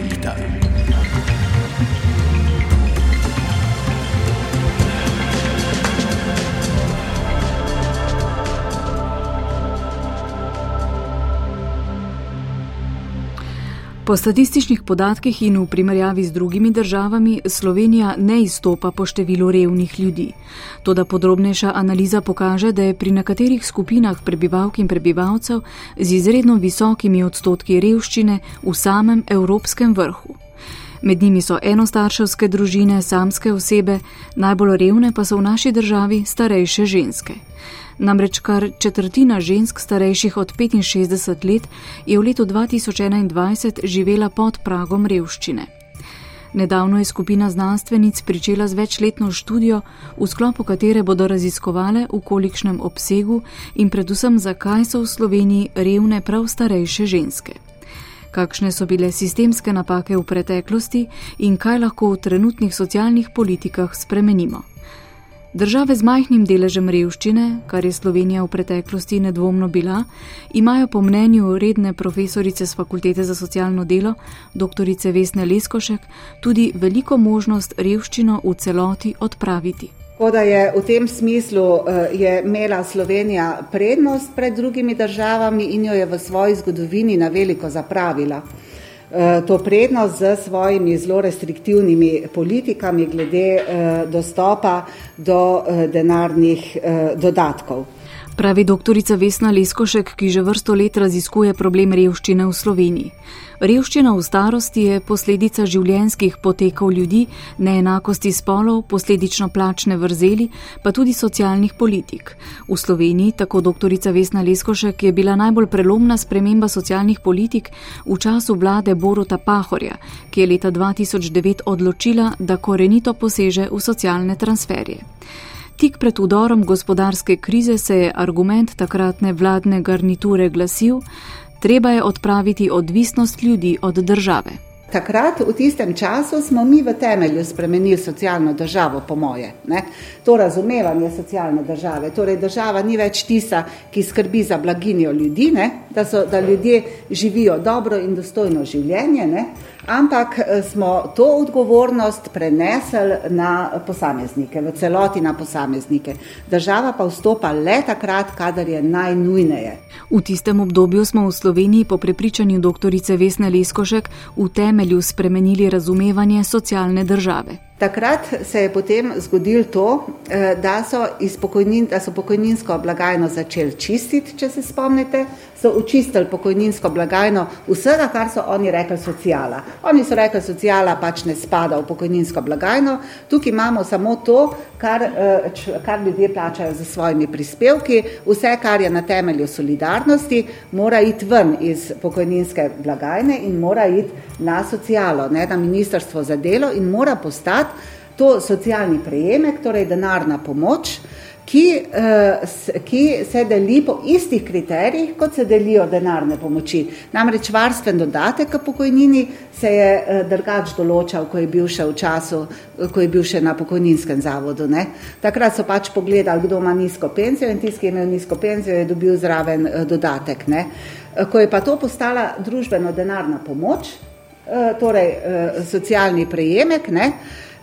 cripta. Po statističnih podatkih in v primerjavi z drugimi državami Slovenija ne izstopa po številu revnih ljudi. Toda podrobnejša analiza pokaže, da je pri nekaterih skupinah prebivalk in prebivalcev z izredno visokimi odstotki revščine v samem evropskem vrhu. Med njimi so enostarševske družine, samske osebe, najbolj revne pa so v naši državi starejše ženske. Namreč kar četrtina žensk starejših od 65 let je v letu 2021 živela pod pragom revščine. Nedavno je skupina znanstvenic pričela z večletno študijo, v sklopu katere bodo raziskovale, v kolikšnem obsegu in predvsem zakaj so v Sloveniji revne prav starejše ženske. Kakšne so bile sistemske napake v preteklosti in kaj lahko v trenutnih socialnih politikah spremenimo. Države z majhnim deležem revščine, kar je Slovenija v preteklosti nedvomno bila, imajo po mnenju redne profesorice z Fakultete za socialno delo, dr. Vesne Leskošek, tudi veliko možnost revščino v celoti odpraviti. Tako da je v tem smislu eh, je imela Slovenija prednost pred drugimi državami in jo je v svoji zgodovini na veliko zapravila. Eh, to prednost z svojimi zelo restriktivnimi politikami glede eh, dostopa do eh, denarnih dodatkov. Pravi doktorica Vesna Leskošek, ki že vrsto let raziskuje problem revščine v Sloveniji. Revščina v starosti je posledica življenjskih potekov ljudi, neenakosti spolov, posledično plačne vrzeli, pa tudi socialnih politik. V Sloveniji, tako doktorica Vesna Leskošek, je bila najbolj prelomna sprememba socialnih politik v času vlade Boruta Pahorja, ki je leta 2009 odločila, da korenito poseže v socialne transferje. Tik pred udorom gospodarske krize se je argument takratne vladne garniture glasil, Treba je odpraviti odvisnost ljudi od države. Takrat, v tistem času, smo mi v temelju spremenili socialno državo, po moje. Ne? To razumevanje socialne države. Torej, država ni več tista, ki skrbi za blaginjo ljudi, da, so, da ljudje živijo dobro in dostojno življenje, ne? ampak eh, smo to odgovornost prenesli na posameznike, v celoti na posameznike. Država pa vstopa le takrat, kadar je najnujneje. V tistem obdobju smo v Sloveniji po prepričanju dr. Vesne Leskošek v temelju spremenili razumevanje socialne države. Takrat se je potem zgodilo to, eh, da so, pokojnin, da so pokojninsko blagajno začeli čistiti, če se spomnite, so učistili pokojninsko blagajno vsega, kar so oni rekli sociala. Oni so rekli, socijala pač ne spada v pokojninsko blagajno, tukaj imamo samo to, kar, eh, kar ljudje plačajo za svojimi prispevki, vse, kar je na temelju solidarnosti, mora iti ven iz pokojninske blagajne in mora iti na socialo, ne, na ministrstvo za delo in mora postati to socialni prejemek, torej denarna pomoč, ki, eh, ki se deli po istih kriterijih, kot se delijo denarne pomoči. Namreč varstven dodatek k pokojnini se je eh, drugač določal, ko je bil še v času, ko je bil še na pokojninskem zavodu. Ne. Takrat so pač pogledali, kdo ima nizko penzijo in tisti, ki je imel nizko penzijo, je dobil zraven eh, dodatek. Ne. Ko je pa to postala družbeno denarna pomoč, torej socialni prejemek, ne,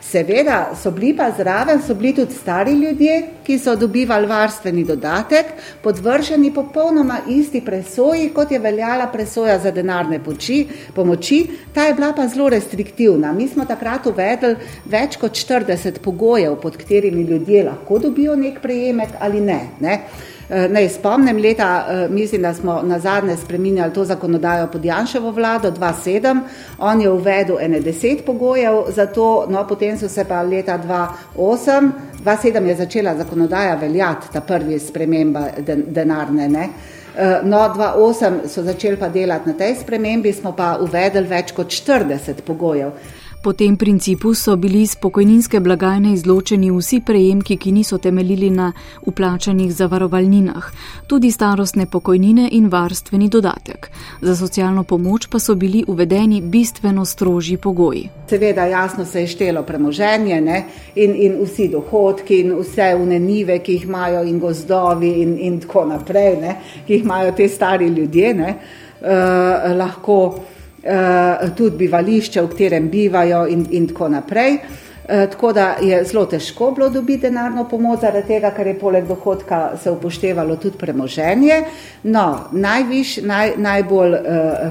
Seveda so bili pa zraven, so bili tudi stari ljudje, ki so dobivali varstveni dodatek, podvrženi popolnoma isti presoji, kot je veljala presoja za denarne poči, pomoči. Ta je bila pa zelo restriktivna. Mi smo takrat uvedli več kot 40 pogojev, pod katerimi ljudje lahko dobijo nek prejemek ali ne. ne. Eh, naj spomnim, leta, eh, mislim, da smo na zadnje spreminjali to zakonodajo pod Janševo vlado 2007, on je uvedel ene deset pogojev za to, no potem so se pa leta 2008, 2007 je začela zakonodaja veljati, ta prvi sprememba denarne, ne. Eh, no, 2008 so začeli pa delati na tej spremembi, smo pa uvedli več kot 40 pogojev. Po tem principu so bili iz pokojninske blagajne izločeni vsi prejemki, ki niso temeljili na uplačanih zavarovalninah, tudi starostne pokojnine in varstveni dodatek. Za socialno pomoč pa so bili uvedeni bistveno strožji pogoji. Seveda, jasno se je štelo premoženje ne? in, in vsi dohodki in vse unenive, ki jih imajo in gozdovi in, in tako naprej, ne? ki jih imajo te stari ljudje, uh, lahko tudi bivališče, v katerem bivajo in, in tako naprej. Eh, tako da je zelo težko bilo dobiti denarno pomoč, zaradi tega, ker je poleg dohodka se upoštevalo tudi premoženje. No, najviš, naj, najbolj uh,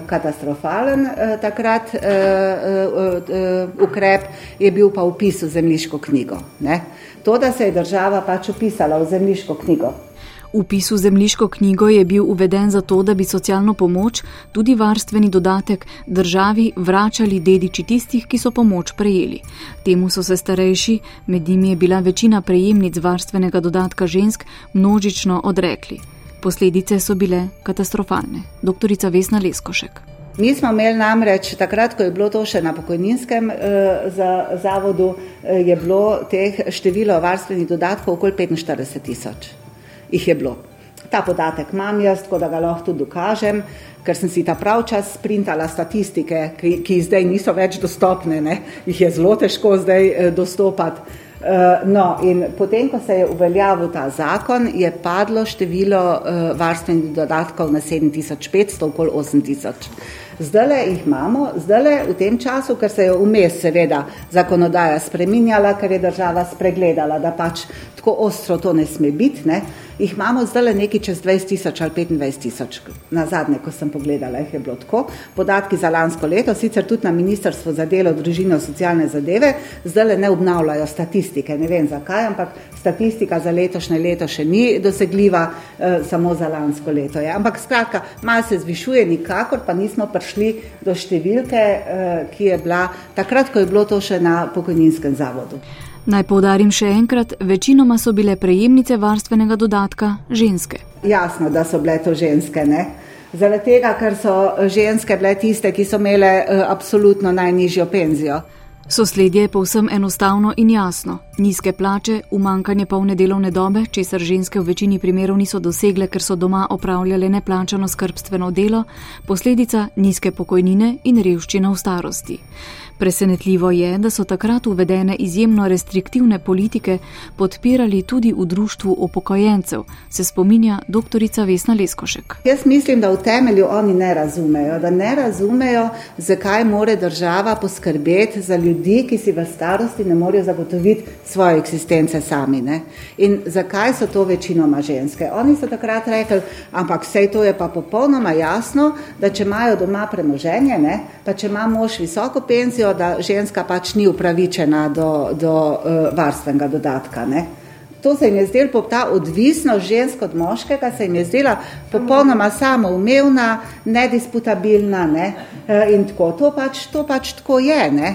katastrofalen uh, takrat uh, uh, uh, ukrep je bil pa upis v zemljiško knjigo. Ne? To, da se je država pač upisala v zemljiško knjigo. Upis v zemljiško knjigo je bil uveden zato, da bi socialno pomoč, tudi varstveni dodatek, državi vračali dediči tistih, ki so pomoč prejeli. Temu so se starejši, med njimi je bila večina prejemnic varstvenega dodatka žensk, množično odrekli. Posledice so bile katastrofalne. Doktorica Vesna Leskošek. Mi smo imeli namreč takrat, ko je bilo to še na pokojninskem eh, za, zavodu, eh, je bilo teh število varstvenih dodatkov okoli 45 tisoč jih je bilo. Ta podatek imam jaz, tako da ga lahko tudi dokažem, ker sem si ta prav čas sprintala statistike, ki, ki zdaj niso več dostopne, ne? jih je zelo težko zdaj eh, dostopati. Uh, no, in potem, ko se je uveljavil ta zakon, je padlo število uh, varstvenih dodatkov na 7500, okoli 8000. Zdaj le jih imamo, zdaj le v tem času, ker se je vmes seveda zakonodaja spreminjala, ker je država spregledala, da pač tako ostro to ne sme biti, jih imamo zdaj le nekaj čez 20 tisoč ali 25 tisoč. Na zadnje, ko sem pogledala, jih je bilo tako. Podatki za lansko leto, sicer tudi na Ministrstvo za delo, družino, socialne zadeve, zdaj le ne obnavljajo statistike, ne vem zakaj, ampak statistika za letošnje leto še ni dosegljiva, eh, samo za lansko leto. Je. Ampak skratka, malo se zvišuje, nikakor pa nismo prišli do številke, eh, ki je bila takrat, ko je bilo to še na pokojninskem zavodu. Naj povdarim še enkrat, večinoma so bile prejemnice varstvenega dodatka ženske. Jasno, da so bile to ženske. Ne? Zaradi tega, ker so ženske bile tiste, ki so imele uh, absolutno najnižjo penzijo. Sosledje je povsem enostavno in jasno. Nizke plače, umankanje polne delovne dobe, česar ženske v večini primerov niso dosegle, ker so doma opravljale neplačano skrbstveno delo, posledica nizke pokojnine in revščina v starosti. Presenetljivo je, da so takrat uvedene izjemno restriktivne politike podpirali tudi v društvu upokojencev, se spominja dr. Vesna Leskošek. Jaz mislim, da v temelju oni ne razumejo, da ne razumejo, zakaj more država poskrbeti za ljudi, ki si v starosti ne morejo zagotoviti svoje eksistence sami. Ne? In zakaj so to večinoma ženske? Oni so takrat rekli, ampak vse to je pa popolnoma jasno, da če imajo doma premoženje, ne? pa če ima mož visoko penzijo, da ženska pač ni upravičena do, do uh, varstvenega dodatka. Ne? To se jim je zdelo, ta odvisnost žensk od moškega se jim je zdela popolnoma samoumevna, nedisputabilna ne? uh, in tako. To pač, to pač tako je. Ne?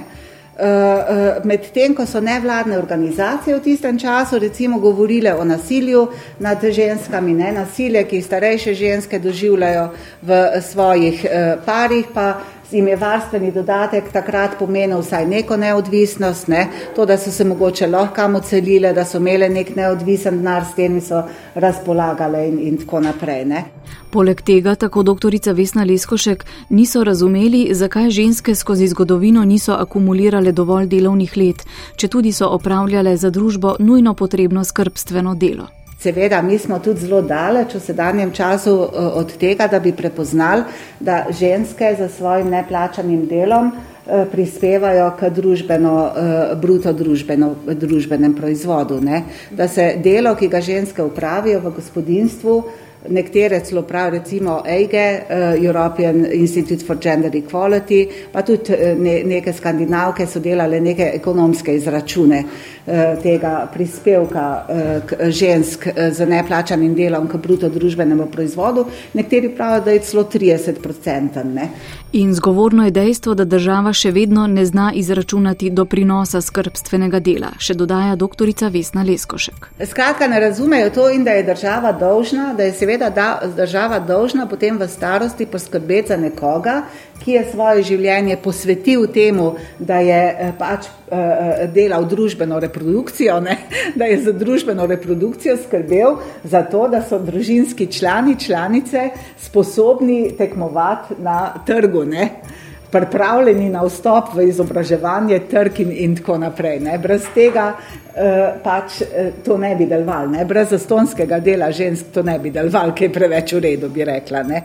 Uh, Medtem, ko so nevladne organizacije v tistem času recimo govorile o nasilju nad ženskami, ne nasilje, ki starejše ženske doživljajo v svojih parih, pa jim je varstveni dodatek takrat pomenil vsaj neko neodvisnost, ne? to, da so se mogoče lahko kam ocelile, da so imele nek neodvisen denar, s tem so razpolagale in, in tako naprej. Ne? Poleg tega, tako doktorica Vesna Leskošek, niso razumeli, zakaj ženske skozi zgodovino niso akumulirale dovolj delovnih let, če tudi so opravljale za družbo nujno potrebno skrbstveno delo. Seveda, mi smo tudi zelo daleč v sedanjem času eh, od tega, da bi prepoznali, da ženske za svojim neplačanim delom eh, prispevajo k družbeno, eh, bruto družbeno, družbenem proizvodu. Ne? Da se delo, ki ga ženske upravijo v gospodinstvu, nekatere celo prav, recimo EIGE, European Institute for Gender Equality, pa tudi ne, neke skandinavke so delale neke ekonomske izračune tega prispevka uh, žensk uh, z neplačanim delom k bruto družbenemu proizvodu. Nekateri pravijo, da je celo 30 procenten. In zgovorno je dejstvo, da država še vedno ne zna izračunati doprinosa skrbstvenega dela, še dodaja doktorica Vesna Leskošek. Skratka, ne razumejo to in da je država dolžna, da je seveda da, država dolžna potem v starosti poskrbeti za nekoga, ki je svoje življenje posvetil temu, da je eh, pač eh, delal družbeno reprodukcijo, ne? da je za družbeno reprodukcijo skrbel za to, da so družinski člani, članice sposobni tekmovati na trgu. Ne? pripravljeni na vstop v izobraževanje, trg in, in tako naprej. Ne. Brez tega uh, pač uh, to ne bi deloval, brez zastonskega dela žensk to ne bi deloval, ki je preveč v redu, bi rekla. Ne.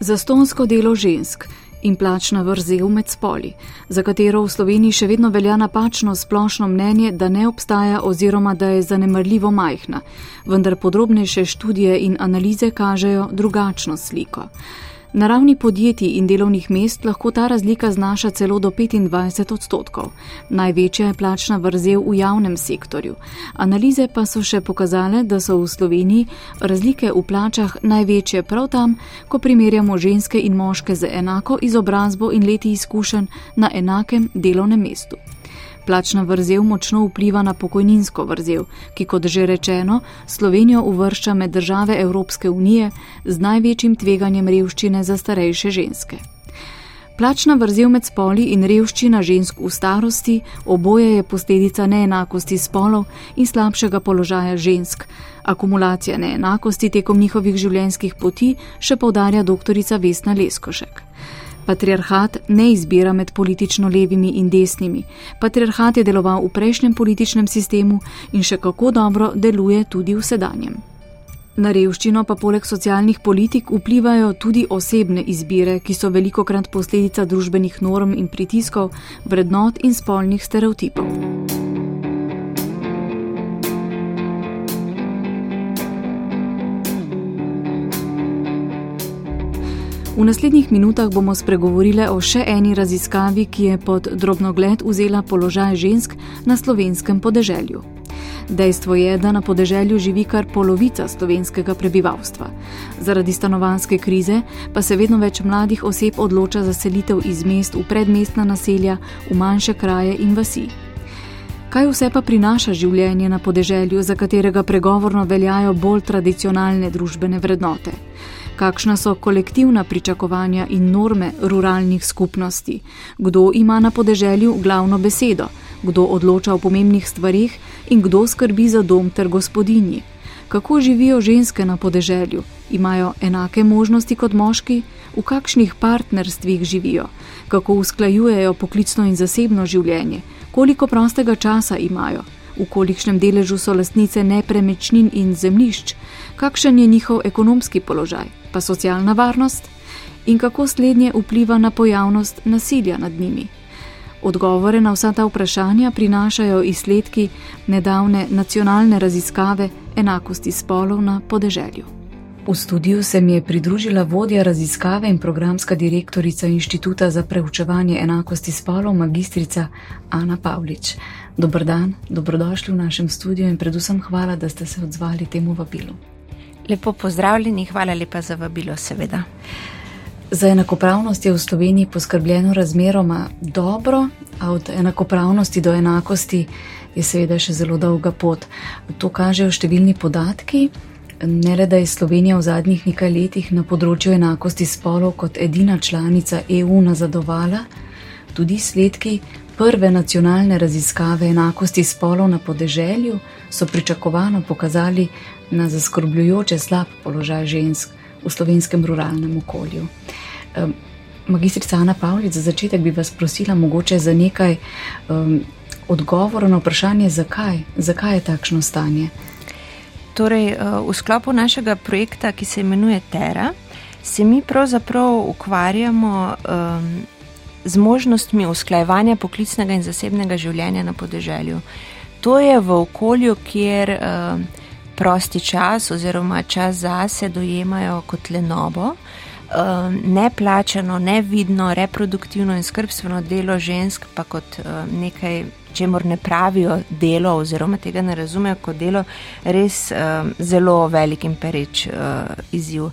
Zastonsko delo žensk in plačna vrzel med spoli, za katero v Sloveniji še vedno velja napačno splošno mnenje, da ne obstaja oziroma da je zanemrljivo majhna, vendar podrobnejše študije in analize kažejo drugačno sliko. Na ravni podjetij in delovnih mest lahko ta razlika znaša celo do 25 odstotkov. Največja je plačna vrzel v javnem sektorju. Analize pa so še pokazale, da so v Sloveniji razlike v plačah največje prav tam, ko primerjamo ženske in moške z enako izobrazbo in leti izkušenj na enakem delovnem mestu. Plačna vrzel močno vpliva na pokojninsko vrzel, ki, kot že rečeno, Slovenijo uvršča med države Evropske unije z največjim tveganjem revščine za starejše ženske. Plačna vrzel med spoli in revščina žensk v starosti oboje je posledica neenakosti spolov in slabšega položaja žensk. Akumulacija neenakosti tekom njihovih življenjskih poti še povdarja dr. Vesna Leskošek. Patriarhat ne izbira med politično levimi in desnimi. Patriarhat je deloval v prejšnjem političnem sistemu in še kako dobro deluje tudi v sedanjem. Na revščino pa poleg socialnih politik vplivajo tudi osebne izbire, ki so veliko krat posledica družbenih norm in pritiskov, vrednot in spolnih stereotipov. V naslednjih minutah bomo spregovorili o še eni raziskavi, ki je pod drobnogled vzela položaj žensk na slovenskem podeželju. Dejstvo je, da na podeželju živi kar polovica slovenskega prebivalstva. Zaradi stanovanske krize pa se vedno več mladih oseb odloča za selitev iz mest v predmestna naselja, v manjše kraje in vasi. Kaj vse pa prinaša življenje na podeželju, za katerega pregovorno veljajo bolj tradicionalne družbene vrednote? Kakšna so kolektivna pričakovanja in norme ruralnih skupnosti, kdo ima na podeželju glavno besedo, kdo odloča o pomembnih stvarih in kdo skrbi za dom ter gospodinji. Kako živijo ženske na podeželju, imajo enake možnosti kot moški, v kakšnih partnerstvih živijo, kako usklajujejo poklicno in zasebno življenje, koliko prostega časa imajo, v kolikšnem deležu so lastnice nepremičnin in zemlišč, kakšen je njihov ekonomski položaj, pa socialna varnost in kako slednje vpliva na pojavnost nasilja nad njimi. Odgovore na vsa ta vprašanja prinašajo izsledki nedavne nacionalne raziskave enakosti spolov na podeželju. V studiu se mi je pridružila vodja raziskave in programska direktorica Inštituta za preučevanje enakosti spolov, magistrica Ana Pavlič. Dobr dan, dobrodošli v našem studiu in predvsem hvala, da ste se odzvali temu vabilu. Lepo pozdravljeni, hvala lepa za vabilo, seveda. Za enakopravnost je v Sloveniji poskrbljeno razmeroma dobro, a od enakopravnosti do enakosti je seveda še zelo dolga pot. To kažejo številni podatki. Ne le, da je Slovenija v zadnjih nekaj letih na področju enakosti spolov kot edina članica EU nazadovala, tudi sledki prve nacionalne raziskave enakosti spolov na podeželju so pričakovano pokazali na zaskrbljujoče slab položaj žensk v slovenskem ruralnem okolju. Magistrica Ana Pavlic, za začetek bi vas prosila mogoče za nekaj um, odgovorov na vprašanje, zakaj, zakaj je takšno stanje. Torej, eh, v sklopu našega projekta, ki se imenuje Terra, se mi pravzaprav ukvarjamo um, z možnostmi usklajevanja poklicnega in zasebnega življenja na podeželju. To je v okolju, kjer um, prosti čas oziroma čas zase dojemajo kot lenobo, um, neplačano, nevidno, reproduktivno in skrbstveno delo žensk pa kot um, nekaj, čemor ne pravijo delo oziroma tega ne razumejo kot delo, res um, zelo velik in pereč uh, izziv.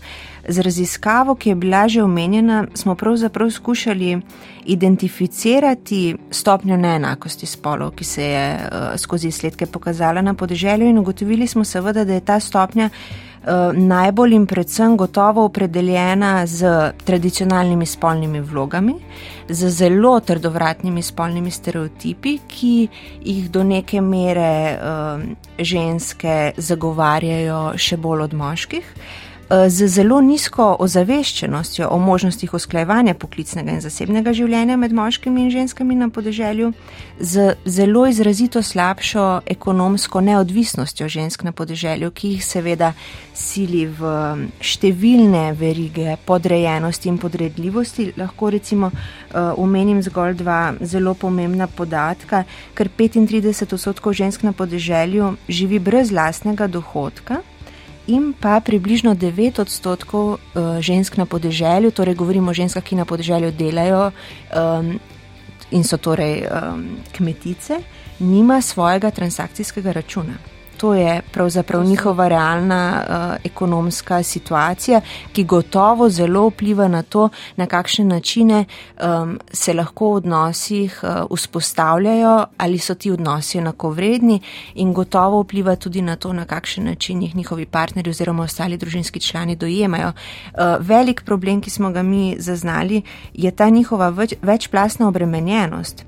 Z raziskavo, ki je bila že omenjena, smo pravzaprav skušali identificirati stopnjo neenakosti spolov, ki se je uh, skozi izsledke pokazala na podeželju, in ugotovili smo seveda, da je ta stopnja uh, najbolj in predvsem gotovo opredeljena z tradicionalnimi spolnimi vlogami, z zelo trdovratnimi spolnimi stereotipi, ki jih do neke mere uh, ženske zagovarjajo še bolj od moških. Eh, z zelo nizko ozaveščenostjo o možnostih usklajevanja poklicnega in zasebnega življenja med moškimi in ženskami na podeželju, z zelo izrazito slabšo ekonomsko neodvisnostjo žensk na podeželju, ki jih seveda sili v številne verige podrejenosti in podredljivosti. Lahko recimo eh, zgolj dva zelo pomembna podatka, ker 35 odstotkov žensk na podeželju živi brez lastnega dohodka in pa približno 9 odstotkov uh, žensk na podeželju, torej govorimo o ženskah, ki na podeželju delajo um, in so torej um, kmetice, nima svojega transakcijskega računa. To je pravzaprav njihova realna uh, ekonomska situacija, ki gotovo zelo vpliva na to, na kakšne načine um, se lahko v odnosih uh, vzpostavljajo, ali so ti odnosi enakovredni, in gotovo vpliva tudi na to, na kakšen način jih njihovi partnerji oziroma ostali družinski člani dojemajo. Uh, velik problem, ki smo ga mi zaznali, je ta njihova več, večplastna obremenjenost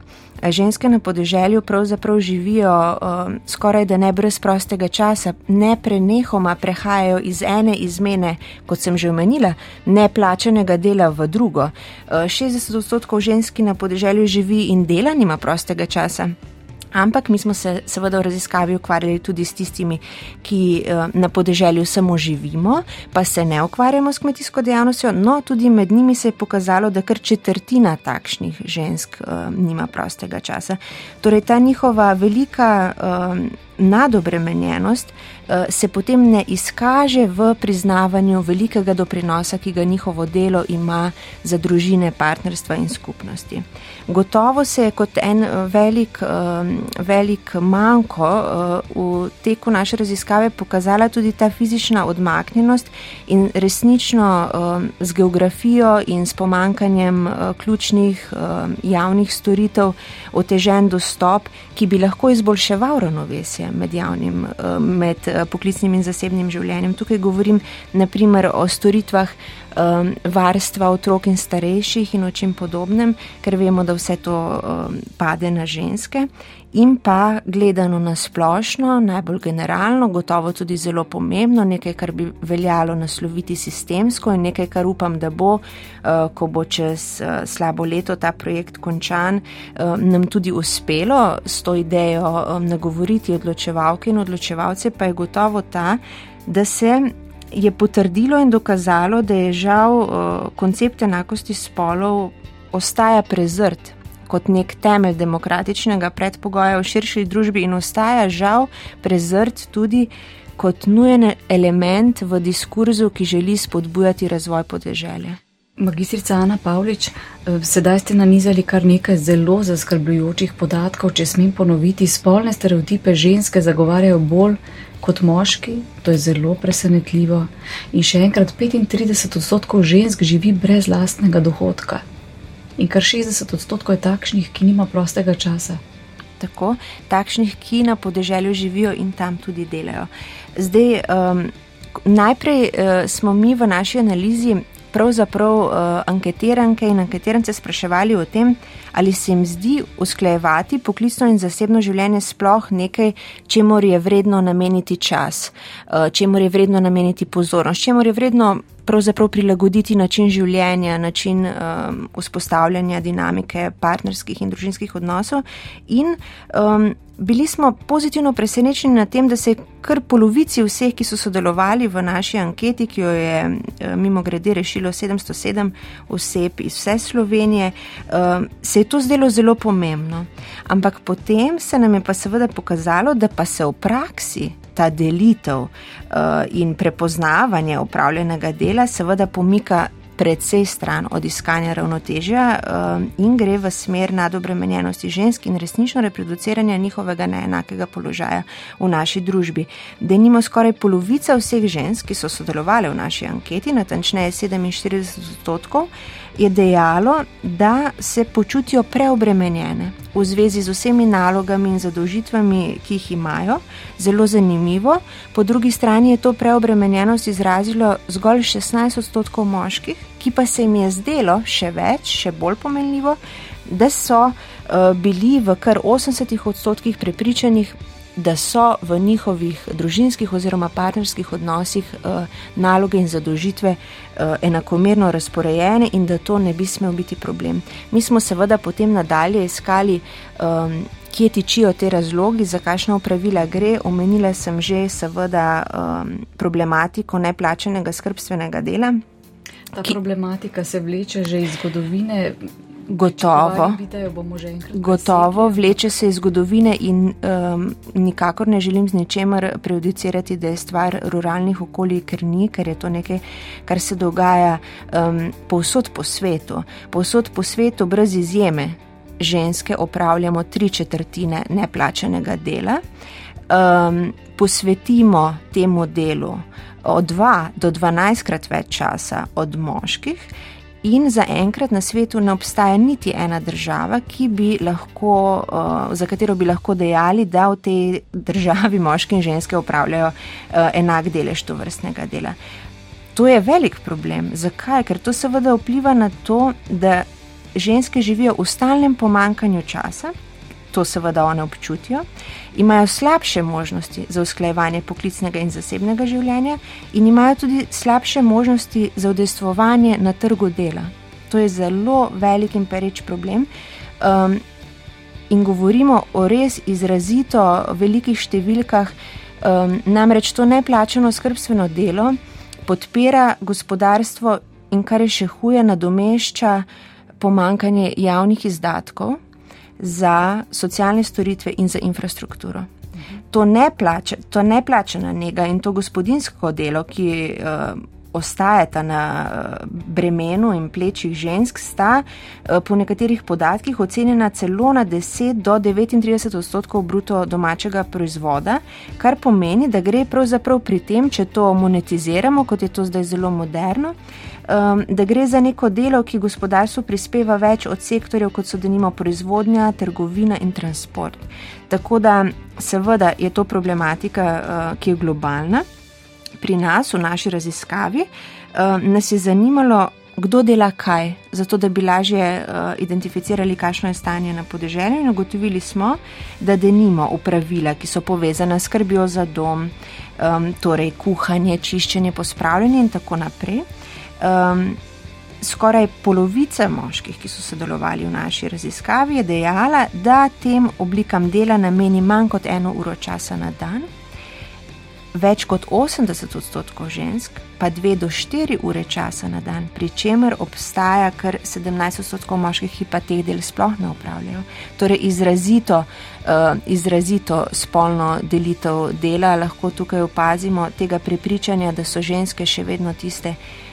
ženske na podeželju pravzaprav živijo uh, skoraj da ne brez prostega časa, ne prenehoma prehajajo iz ene izmene, kot sem že omenila, neplačenega dela v drugo. Uh, 60 odstotkov ženski na podeželju živi in dela nima prostega časa. Ampak mi smo se seveda v raziskavi ukvarjali tudi s tistimi, ki eh, na podeželju samo živimo, pa se ne ukvarjamo s kmetijsko dejavnostjo. No, tudi med njimi se je pokazalo, da kar četrtina takšnih žensk uh, nima prostega časa. Torej, ta njihova velika uh, nadobremenjenost uh, se potem ne izkaže v priznavanju velikega doprinosa, ki ga njihovo delo ima za družine, partnerstva in skupnosti. Gotovo se je kot en eh, velik, eh, velik manjko v teku naše raziskave pokazala tudi ta fizična odmaknjenost in resnično z geografijo in s pomankanjem ključnih javnih storitev otežen dostop, ki bi lahko izboljševal ravnovesje med javnim, med Eh, poklicnim in zasebnim življenjem. Tukaj govorim naprimer o storitvah um, varstva otrok in starejših in o čem podobnem, ker vemo, da vse to um, pade na ženske. In pa gledano na splošno, najbolj generalno, gotovo tudi zelo pomembno, nekaj, kar bi veljalo nasloviti sistemsko in nekaj, kar upam, da bo, uh, ko bo čez uh, slabo leto ta projekt končan, uh, nam tudi uspelo s to idejo um, nagovoriti odločevalke in odločevalce, pa je gotovo ta, da se je potrdilo in dokazalo, da je žal uh, koncept enakosti spolov ostaja prezrt kot nek temelj demokratičnega predpogoja v širši družbi in ostaja žal prezrt tudi kot nujen element v diskurzu, ki želi spodbujati razvoj podeželja. Magistrica Ana Pavlič, eh, sedaj ste nanizali kar nekaj zelo zaskrbljujočih podatkov, če smem ponoviti, spolne stereotipe ženske zagovarjajo bolj kot moški, to je zelo presenetljivo. In še enkrat, 35 odstotkov žensk živi brez lastnega dohodka. In kar 60 odstotkov je takšnih, ki nima prostega časa. Tako, takšnih, ki na podeželju živijo in tam tudi delajo. Zdaj, um, najprej uh, smo mi v naši analizi pravzaprav uh, anketiranke in anketirance spraševali o tem, ali se jim zdi usklajevati poklicno in zasebno življenje sploh nekaj, čemu je vredno nameniti čas, uh, čemu je vredno nameniti pozornost, čemu je vredno pravzaprav prilagoditi način življenja, način um, vzpostavljanja dinamike partnerskih in družinskih odnosov. In um, bili smo pozitivno presenečeni na tem, da se je kar polovici vseh, ki so sodelovali v naši anketi, ki jo je um, mimo grede rešilo 707 oseb iz vse Slovenije, um, se je to zdelo zelo pomembno. Ampak potem se nam je pa seveda pokazalo, da pa se v praksi ta delitev uh, in prepoznavanje upravljenega dela seveda pomika predvsej stran od iskanja ravnotežja uh, in gre v smer nadobremenjenosti žensk in resnično reproduciranja njihovega neenakega položaja v naši družbi. Da nimo skoraj polovica vseh žensk, ki so sodelovali v naši anketi, natančneje 47 odstotkov, je dejalo, da se počutijo preobremenjene v zvezi z vsemi nalogami in zadolžitvami, ki jih imajo. Zelo zanimivo. Po drugi strani je to preobremenjenost izrazilo zgolj 16 odstotkov moških, ki pa se jim je zdelo še več, še bolj pomenljivo, da so uh, bili v kar 80 odstotkih prepričanih, da so v njihovih družinskih oziroma partnerskih odnosih uh, naloge in zadožitve uh, enakomerno razporejene in da to ne bi smel biti problem. Mi smo seveda potem nadalje iskali, um, kje tičijo te razlogi, za kakšna upravila gre. Omenila sem že seveda um, problematiko neplačenega skrbstvenega dela. Ta ki, problematika se vleče že iz zgodovine. Gotovo, gotovo vleče se iz zgodovine in um, nikakor ne želim z ničemer prejudicirati, da je stvar ruralnih okolij, ker ni, ker je to nekaj, kar se dogaja um, povsod po svetu. Povsod po svetu, brez izjeme, ženske opravljamo tri četrtine neplačenega dela, um, posvetimo temu delu od 2 do 12 krat več časa od moških. In zaenkrat na svetu ne obstaja niti ena država, lahko, uh, za katero bi lahko dejali, da v tej državi moški in ženske upravljajo uh, enak delež to vrstnega dela. To je velik problem. Zakaj? Ker to seveda vpliva na to, da ženske živijo v stalnem pomankanju časa, to seveda one občutijo, imajo slabše možnosti za usklajevanje poklicnega in zasebnega življenja in imajo tudi slabše možnosti za udejstvovanje na trgu dela. To je zelo velik in pereč problem. Um, in govorimo o res izrazito velikih številkah, um, namreč to neplačeno skrbstveno delo podpira gospodarstvo in kar je še huje, nadomešča pomankanje javnih izdatkov za socialne storitve in za infrastrukturo. To ne, plače, to ne plačena njega in to gospodinsko delo, ki uh, ostajata na uh, bremenu in plečih žensk, sta uh, po nekaterih podatkih ocenjena celo na 10 do 39 odstotkov bruto domačega proizvoda, kar pomeni, da gre pravzaprav pri tem, če to monetiziramo, kot je to zdaj zelo moderno, uh, um, da gre za neko delo, ki gospodarstvu prispeva več od sektorjev, kot so denimo proizvodnja, trgovina in transport. Tako da seveda je to problematika, uh, ki je globalna. Pri nas, v naši raziskavi, uh, nas je zanimalo, kdo dela kaj, zato da bi lažje uh, identificirali, kakšno je stanje na podeželju. In ugotovili smo, da denimo upravila, ki so povezana s skrbijo za dom, um, torej kuhanje, čiščenje, pospravljanje in tako naprej um, skoraj polovica moških, ki so sodelovali v naši raziskavi, je dejala, da tem oblikam dela nameni manj kot eno uro časa na dan. Več kot 80 odstotkov žensk pa 2 do 4 ure časa na dan, pri čemer obstaja kar 17 odstotkov moških, ki pa teh del sploh ne upravljajo. Torej, izrazito, uh, izrazito spolno delitev dela lahko tukaj opazimo, tega prepričanja, da so ženske še vedno tiste, ki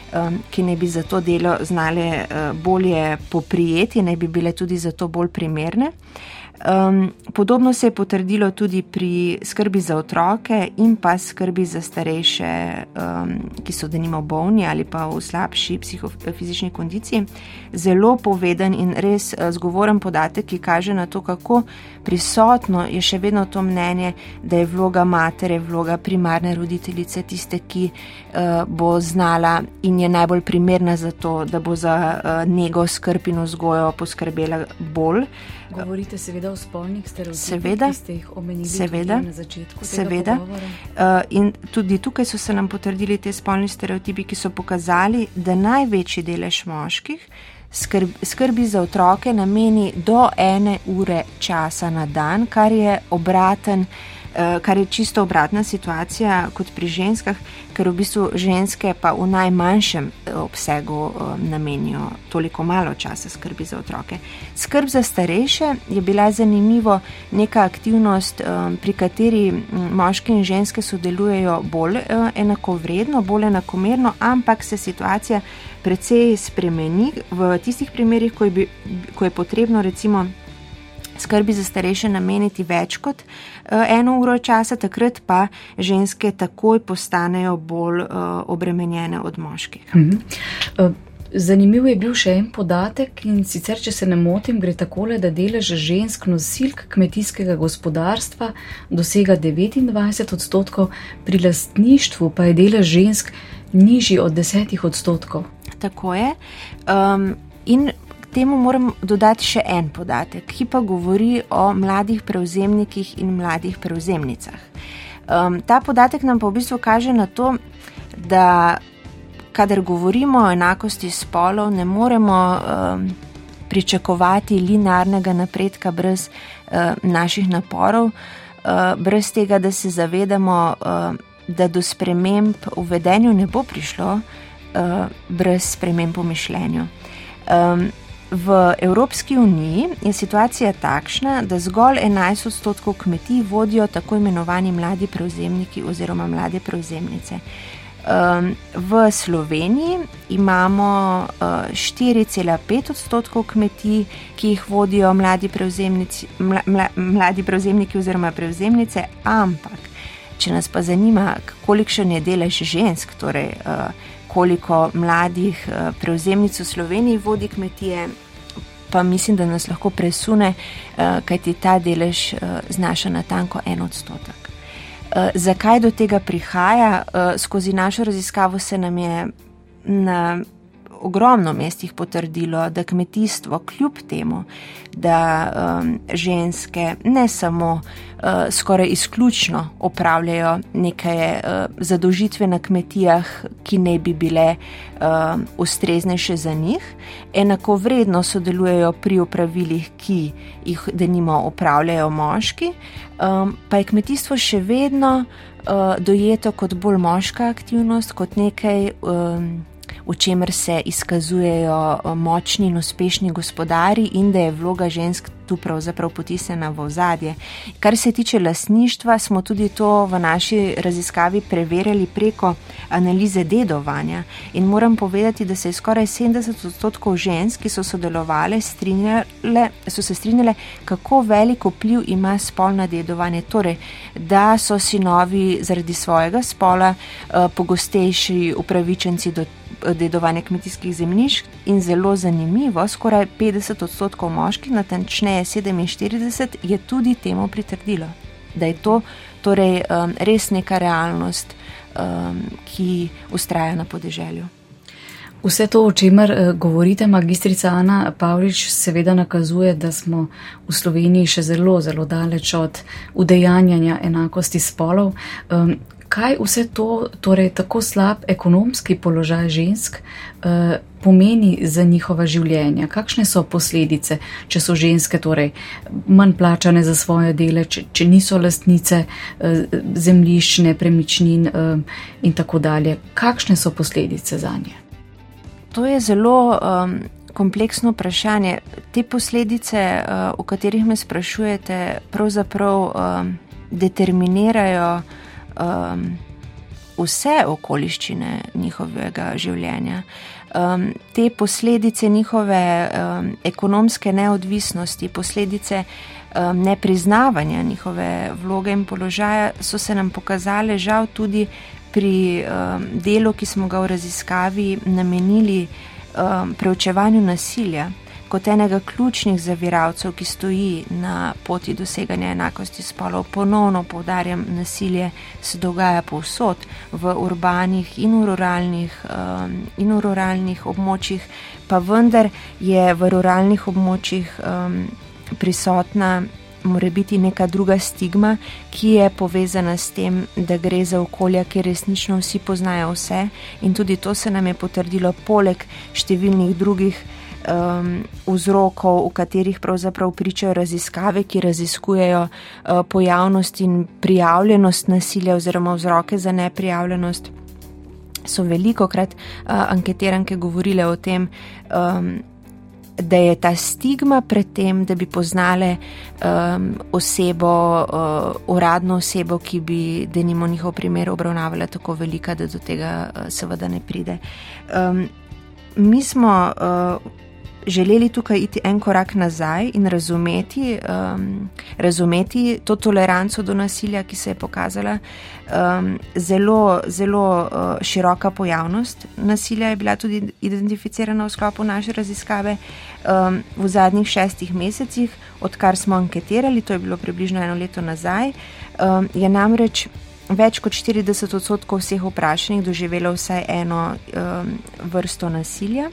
ki ne bi za to delo znale uh, bolje poprijeti, ne bi bile tudi za to bolj primerne. Um, podobno se je potrdilo tudi pri skrbi za otroke in pa skrbi za starejše, um, ki so denimo bolni ali pa v slabši psihofizični kondiciji. Zelo poveden in res uh, zgovoren podatek, ki kaže na to, kako prisotno je še vedno to mnenje, da je vloga matere, vloga primarne roditeljice tiste, ki uh, bo znala in je najbolj primerna za to, da bo za uh, njego skrb in vzgojo poskrbela bolj. Govorite seveda o spolnih stereotipih, seveda, ki ste jih omenili seveda, na začetku. Seveda. Uh, in tudi tukaj so se nam potrdili te spolni stereotipi, ki so pokazali, da največji delež moških skrb, skrbi za otroke nameni do ene ure časa na dan, kar je obraten. Eh, kar je čisto obratna situacija kot pri ženskah, ker v bistvu ženske pa v najmanjšem eh, obsegu eh, namenijo toliko malo časa skrbi za otroke. Skrb za starejše je bila zanimivo neka aktivnost, pri kateri moški in ženske sodelujejo bolj enakovredno, bolj enakomerno, ampak se situacija precej spremeni v tistih primerjih, ko je, ko je potrebno recimo skrbi za starejše nameniti več kot uh, eno uro časa, takrat pa ženske takoj postanejo bolj uh, obremenjene od moških. Uh -huh. Zanimiv je bil še en podatek in sicer, če se ne motim, gre takole, da delež žensk nosilk kmetijskega gospodarstva dosega 29 odstotkov, pri lastništvu pa je delež žensk nižji od 10 odstotkov. Tako je. Um, in temu moram dodati še en podatek, ki pa govori o mladih prevzemnikih in mladih prevzemnicah. Um, ta podatek nam pa v bistvu kaže na to, da kadar govorimo o enakosti spolov, ne moremo um, pričakovati linearnega napredka brez uh, naših naporov, uh, brez tega, da se zavedamo, uh, da do sprememb v vedenju ne bo prišlo uh, brez sprememb v mišljenju. Um, v Evropski uniji je situacija takšna, da zgolj 11 odstotkov kmetij vodijo tako imenovani mladi prevzemniki oziroma mlade prevzemnice. Um, v Sloveniji imamo uh, 4,5 odstotkov kmetij, ki jih vodijo mladi, mla, mla, mladi prevzemniki oziroma prevzemnice, ampak če nas pa zanima, kolikšen je delež žensk, torej uh, koliko mladih uh, prevzemnic v Sloveniji vodi kmetije, pa mislim, da nas lahko presune, uh, kajti ta delež uh, znaša na tanko en odstotek. Uh, zakaj do tega prihaja? Skozi našo raziskavo se nam je na ogromno mestih potrdilo, da kmetijstvo, kljub temu, da um, ženske ne samo uh, skoraj izključno opravljajo neke uh, zadolžitve na kmetijah, ki ne bi bile uh, ustreznejše za njih, enako vredno sodelujejo pri upravilih, ki jih denimo opravljajo moški, um, pa je kmetijstvo še vedno uh, dojeto kot bolj moška aktivnost, kot nekaj. Um, v čemer se izkazujejo eh, močni in uspešni gospodari, in da je vloga žensk tu pravzaprav potisnjena v ozadje. Kar se tiče lasništva, smo tudi to v naši raziskavi preverjali preko analize dedovanja. In moram povedati, da se je skoraj 70 odstotkov žensk, ki so sodelovali, strinjale, so se strinjale, kako veliko vpliv ima spolno dedovanje. Torej, da so sinovi zaradi svojega spola uh, pogostejši upravičenci do dedovanja kmetijskih zemljišč in zelo zanimivo, skoraj 50 odstotkov moških, natančneje 47, je tudi temu pritrdilo, da je to torej, um, res neka realnost, um, ki ustraja na podeželju. Vse to, o čemer eh, govorite, magistrica Ana Pavlič, seveda nakazuje, da smo v Sloveniji še zelo, zelo daleč od udejanjanja enakosti spolov. Kaj vse to, torej tako slab ekonomski položaj žensk, eh, pomeni za njihova življenja? Kakšne so posledice, če so ženske torej manj plačane za svoje dele, če, če niso lastnice eh, zemljišč, nepremičnin eh, in tako dalje? Kakšne so posledice za nje? To je zelo um, kompleksno vprašanje. Te posledice, uh, o katerih me sprašujete, pravzaprav um, determinirajo um, vse okoliščine njihovega življenja. Um, te posledice njihove um, ekonomske neodvisnosti, posledice um, nepriznavanja njihove vloge in položaja so se nam pokazale žal tudi pri um, delu, ki smo ga v raziskavi namenili um, preučevanju nasilja kot enega ključnih zaviralcev, ki stoji na poti doseganja enakosti spolov. Ponovno povdarjam, nasilje se dogaja povsod, v urbanih in v ruralnih, um, in v ruralnih območjih, pa vendar je v ruralnih območjih um, prisotna. Mora biti neka druga stigma, ki je povezana s tem, da gre za okolje, kjer resnično vsi poznajo vse, in tudi to se nam je potrdilo, poleg številnih drugih um, vzrokov, v katerih pravzaprav pričajo raziskave, ki raziskujejo uh, pojavnost in prijavljenost nasilja oziroma vzroke za neprijavljenost. So veliko krat uh, anketiranke govorile o tem, um, da je ta stigma pred tem, da bi poznale um, osebo, uh, uradno osebo, ki bi, da nimo njihov primer obravnavala tako velika, da do tega uh, seveda ne pride. Um, mi smo. Uh, želeli tukaj iti en korak nazaj in razumeti, um, razumeti to toleranco do nasilja, ki se je pokazala. Um, zelo, zelo uh, široka pojavnost nasilja je bila tudi identificirana v sklopu naše raziskave um, v zadnjih šestih mesecih, odkar smo anketirali, to je bilo približno eno leto nazaj, um, je namreč. Več kot 40 odstotkov vseh vprašanih doživelo vsaj eno um, vrsto nasilja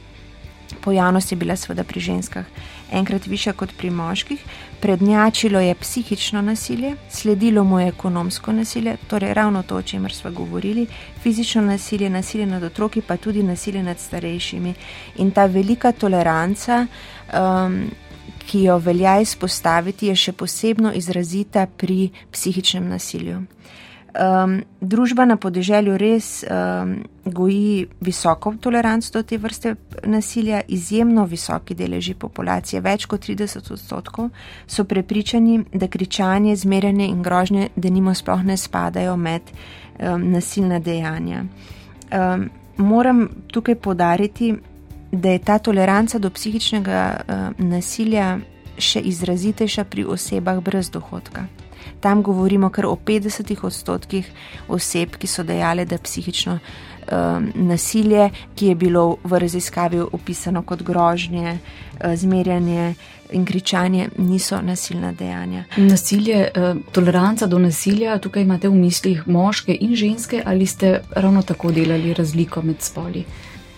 Pojavnost je bila seveda pri ženskah enkrat više kot pri moških, prednjačilo je psihično nasilje, sledilo mu je ekonomsko nasilje, torej ravno to, o čemer smo govorili, fizično nasilje, nasilje nad otroki, pa tudi nasilje nad starejšimi. In ta velika toleranca, um, ki jo velja izpostaviti, je še posebno izrazita pri psihičnem nasilju. Um, družba na podeželju res um, goji visoko toleranco do te vrste nasilja, izjemno visoki deleži populacije, več kot 30 odstotkov, so prepričani, da kričanje, zmerjanje in grožnje, da nimo sploh ne spadajo med um, nasilna dejanja. Um, moram tukaj podariti, da je ta toleranca do psihičnega um, nasilja še izrazitejša pri osebah brez dohodka. Tam govorimo kar o 50 odstotkih oseb, ki so dejale, da psihično um, nasilje, ki je bilo v raziskavi opisano kot grožnje, uh, zmerjanje in kričanje, niso nasilna dejanja. Nasilje, uh, toleranca do nasilja, tukaj imate v mislih moške in ženske, ali ste ravno tako delali razliko med spoli?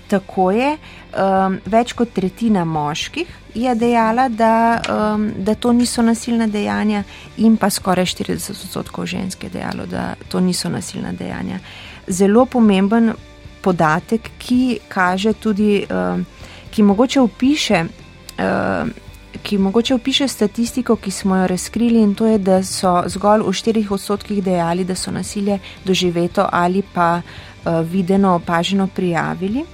Tako je, um, več kot tretjina moških je dejala, da, um, da to niso nasilna dejanja, in pa skoraj 40 odstotkov žensk je dejalo, da to niso nasilna dejanja. Zelo pomemben podatek, ki kaže tudi, um, ki mogoče upiše. Um, Ki mogoče opiše statistiko, ki smo jo razkrili, in to je, da so zgolj v 4 odstotkih dejali, da so nasilje doživeto ali pa uh, videno, opaženo prijavili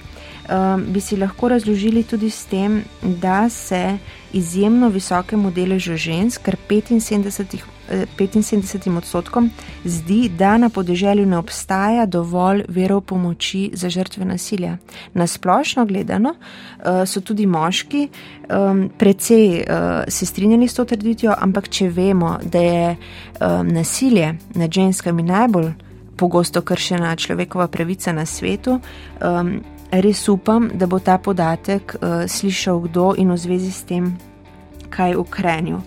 um, bi si lahko razložili tudi s tem, da se izjemno visokemu deležu žensk, kar 75, 75 odstotkom, zdi, da na podeželju ne obstaja dovolj verov pomoči za žrtve nasilja. Na splošno gledano uh, so tudi moški um, precej uh, se strinjali s to trditvijo, ampak če vemo, da je um, nasilje nad ženskami najbolj pogosto kršena človekova pravica na svetu, um, res upam, da bo ta podatek uh, slišal kdo in v zvezi s tem, kaj ukrenil.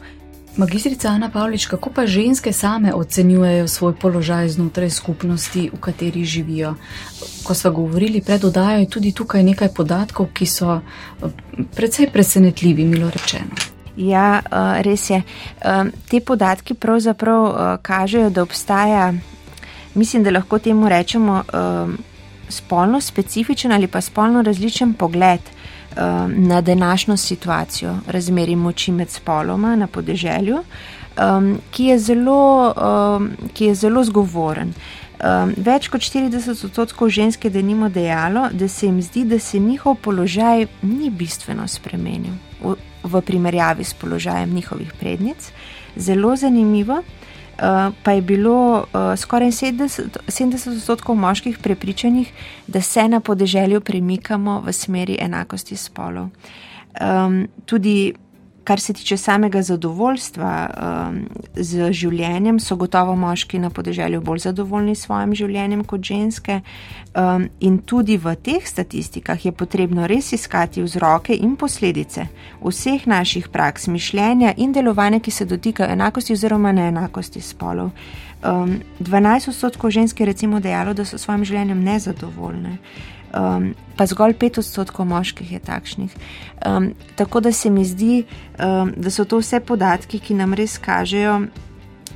Magistrica Ana Pavlič, kako pa ženske same ocenjujejo svoj položaj znotraj skupnosti, v kateri živijo? Ko smo govorili pred odajo, je tudi tukaj nekaj podatkov, ki so eh, precej presenetljivi, milo rečeno. Ja, eh, res je. Te podatki pravzaprav kažejo, da obstaja, mislim, da lahko temu rečemo, spolno specifičen ali pa spolno različen pogled um, na današnjo situacijo razmeri moči med spoloma na podeželju, um, ki, je zelo, um, ki je zelo zgovoren. Um, več kot 40 odstotkov žensk je denimo dejalo, da se jim zdi, da se njihov položaj ni bistveno spremenil v, v primerjavi s položajem njihovih prednic. Zelo zanimivo, Eh, pa je bilo uh, skoraj 70 odstotkov moških prepričanih, da se na podeželju premikamo v smeri enakosti spolov. Um, tudi Kar se tiče samega zadovoljstva um, z življenjem, so gotovo moški na podeželju bolj zadovoljni s svojim življenjem kot ženske. Um, in tudi v teh statistikah je potrebno res iskati vzroke in posledice vseh naših praks, mišljenja in delovanja, ki se dotikajo enakosti oziroma neenakosti spolov. Um, 12 odstotkov ženske je recimo dejalo, da so s svojim življenjem nezadovoljne um, pa zgolj pet odstotkov moških je takšnih. Um, tako da se mi zdi, um, da so to vse podatki, ki nam res kažejo,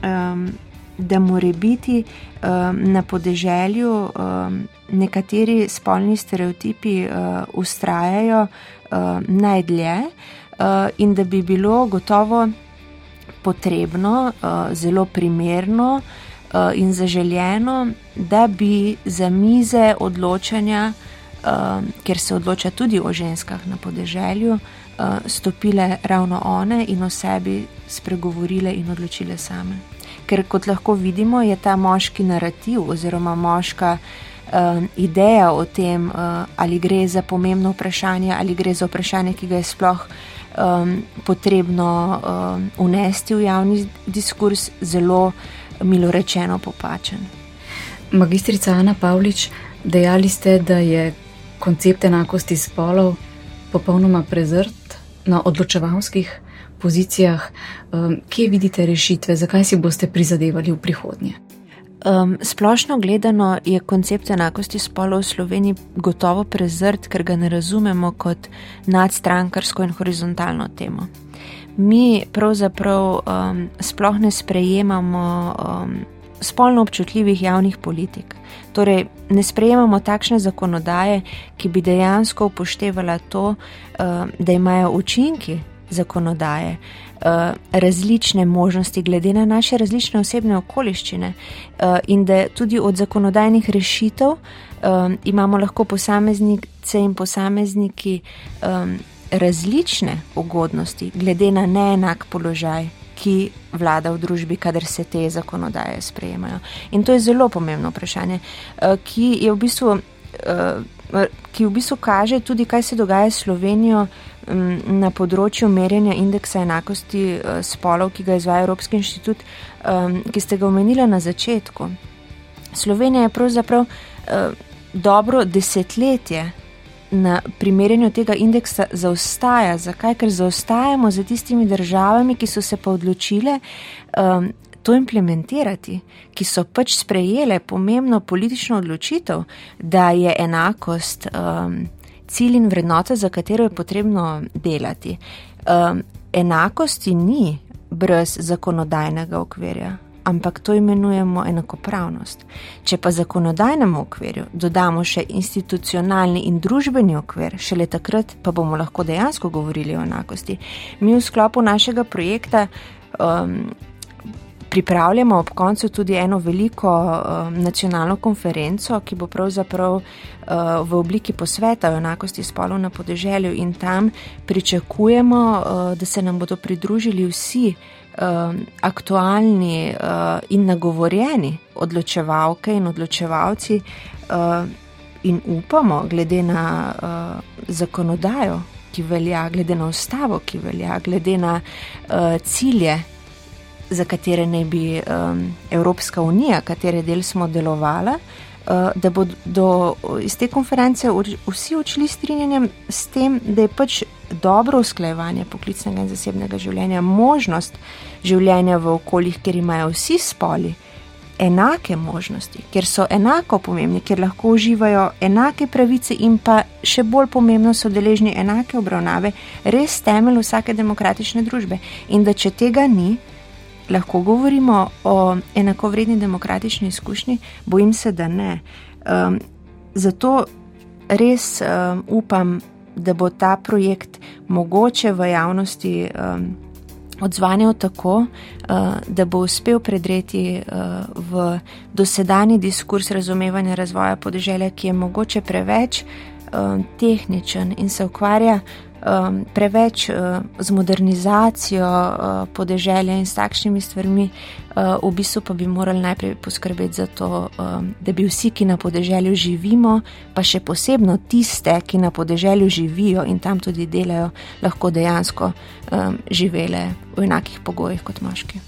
um, da more biti um, na podeželju um, nekateri spolni stereotipi uh, ustrajajo uh, najdlje uh, in da bi bilo gotovo potrebno, uh, zelo primerno. In zaželjeno, da bi za mize odločanja uh, ker se odloča tudi o ženskah na podeželju, uh, stopile ravno one in o sebi spregovorile in odločile same. Ker kot lahko vidimo, je ta moški narativ oziroma moška uh, ideja o tem, uh, ali gre za pomembno vprašanje, ali gre za vprašanje, ki ga je sploh um, potrebno um, unesti v javni diskurs, zelo milo rečeno popačen. Magistrica Ana Pavlič, dejali ste, da je koncept enakosti spolov popolnoma prezrt na odločevalskih pozicijah. Um, kje vidite rešitve, zakaj si boste prizadevali v prihodnje? Um, splošno gledano je koncept enakosti spolov v Sloveniji gotovo prezrt, ker ga ne razumemo kot nadstrankarsko in horizontalno temo. Mi pravzaprav um, sploh ne sprejemamo um, spolno občutljivih javnih politik. Torej, ne sprejemamo takšne zakonodaje, ki bi dejansko upoštevala to, um, da imajo učinki zakonodaje uh, različne možnosti, glede na naše različne osebne okoliščine, uh, in da tudi od zakonodajnih rešitev um, imamo lahko posameznice in posamezniki um, različne ugodnosti, glede na neenak položaj. Ki vlada v družbi, kadar se te zakonodaje sprejemajo. In to je zelo pomembno vprašanje, ki je v bistvu ki v bistvu kaže tudi, kaj se dogaja s Slovenijo na področju merjenja indeksa enakosti eh, spolov, ki ga izvaja Evropski inštitut, ki ste ga omenili na začetku. Slovenija je pravzaprav eh, dobro desetletje na primerjanju tega indeksa zaostaja. Zakaj? Ker zaostajamo za tistimi državami, ki so se pa odločile to implementirati, ki so pač sprejele pomembno politično odločitev, da je enakost um, cilj in vrednota, za katero je potrebno delati. Um, enakosti ni brez zakonodajnega okvirja. Ampak to imenujemo enakopravnost. Če pa zakonodajnemu okvirju dodamo še institucionalni in družbeni okvir, šele takrat pa bomo lahko dejansko govorili o enakosti. Mi v sklopu našega projekta um, pripravljamo ob koncu tudi eno veliko uh, nacionalno konferenco, ki bo pravzaprav uh, v obliki posveta o enakosti spolov na podeželju in tam pričakujemo, uh, da se nam bodo pridružili vsi uh, aktualni uh, in nagovorjeni odločevalke in odločevalci uh, in upamo, glede na uh, zakonodajo, ki velja, glede na ustavo, ki velja, glede na uh, cilje, za katere naj bi um, Evropska unija, katere del smo delovali, uh, da bodo iz te konference vsi odšli strinjanjem s tem, da je pač dobro usklajevanje poklicnega in zasebnega življenja, možnost življenja v okoljih, kjer imajo vsi spoli. Enake možnosti, ker so enako pomembni, ker lahko uživajo enake pravice, in pa še bolj pomembno, so deležni enake obravnave, res temelj vsake demokratične družbe. In da če tega ni, lahko govorimo o enakovredni demokratični izkušnji? Bojim se, da ne. Um, zato res um, upam, da bo ta projekt mogoče v javnosti um, odzvanjal tako, uh, da bo uspel predreti uh, v dosedani diskurs razumevanja razvoja podeželja, ki je mogoče preveč um, tehničen in se ukvarja um, preveč uh, z modernizacijo uh, podeželja in s takšnimi stvarmi, uh, v bistvu pa bi morali najprej poskrbeti za to, um, da bi vsi, ki na podeželju živimo, pa še posebno tiste, ki na podeželju živijo in tam tudi delajo, lahko dejansko um, živele v enakih pogojih kot moški.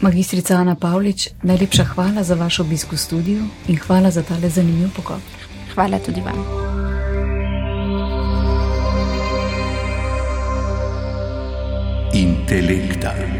Magistrica Ana Pavlič, najlepša hvala za vaš obisk v studiu in hvala za tale zanimiv pogovor. Hvala tudi vam. Intelecta.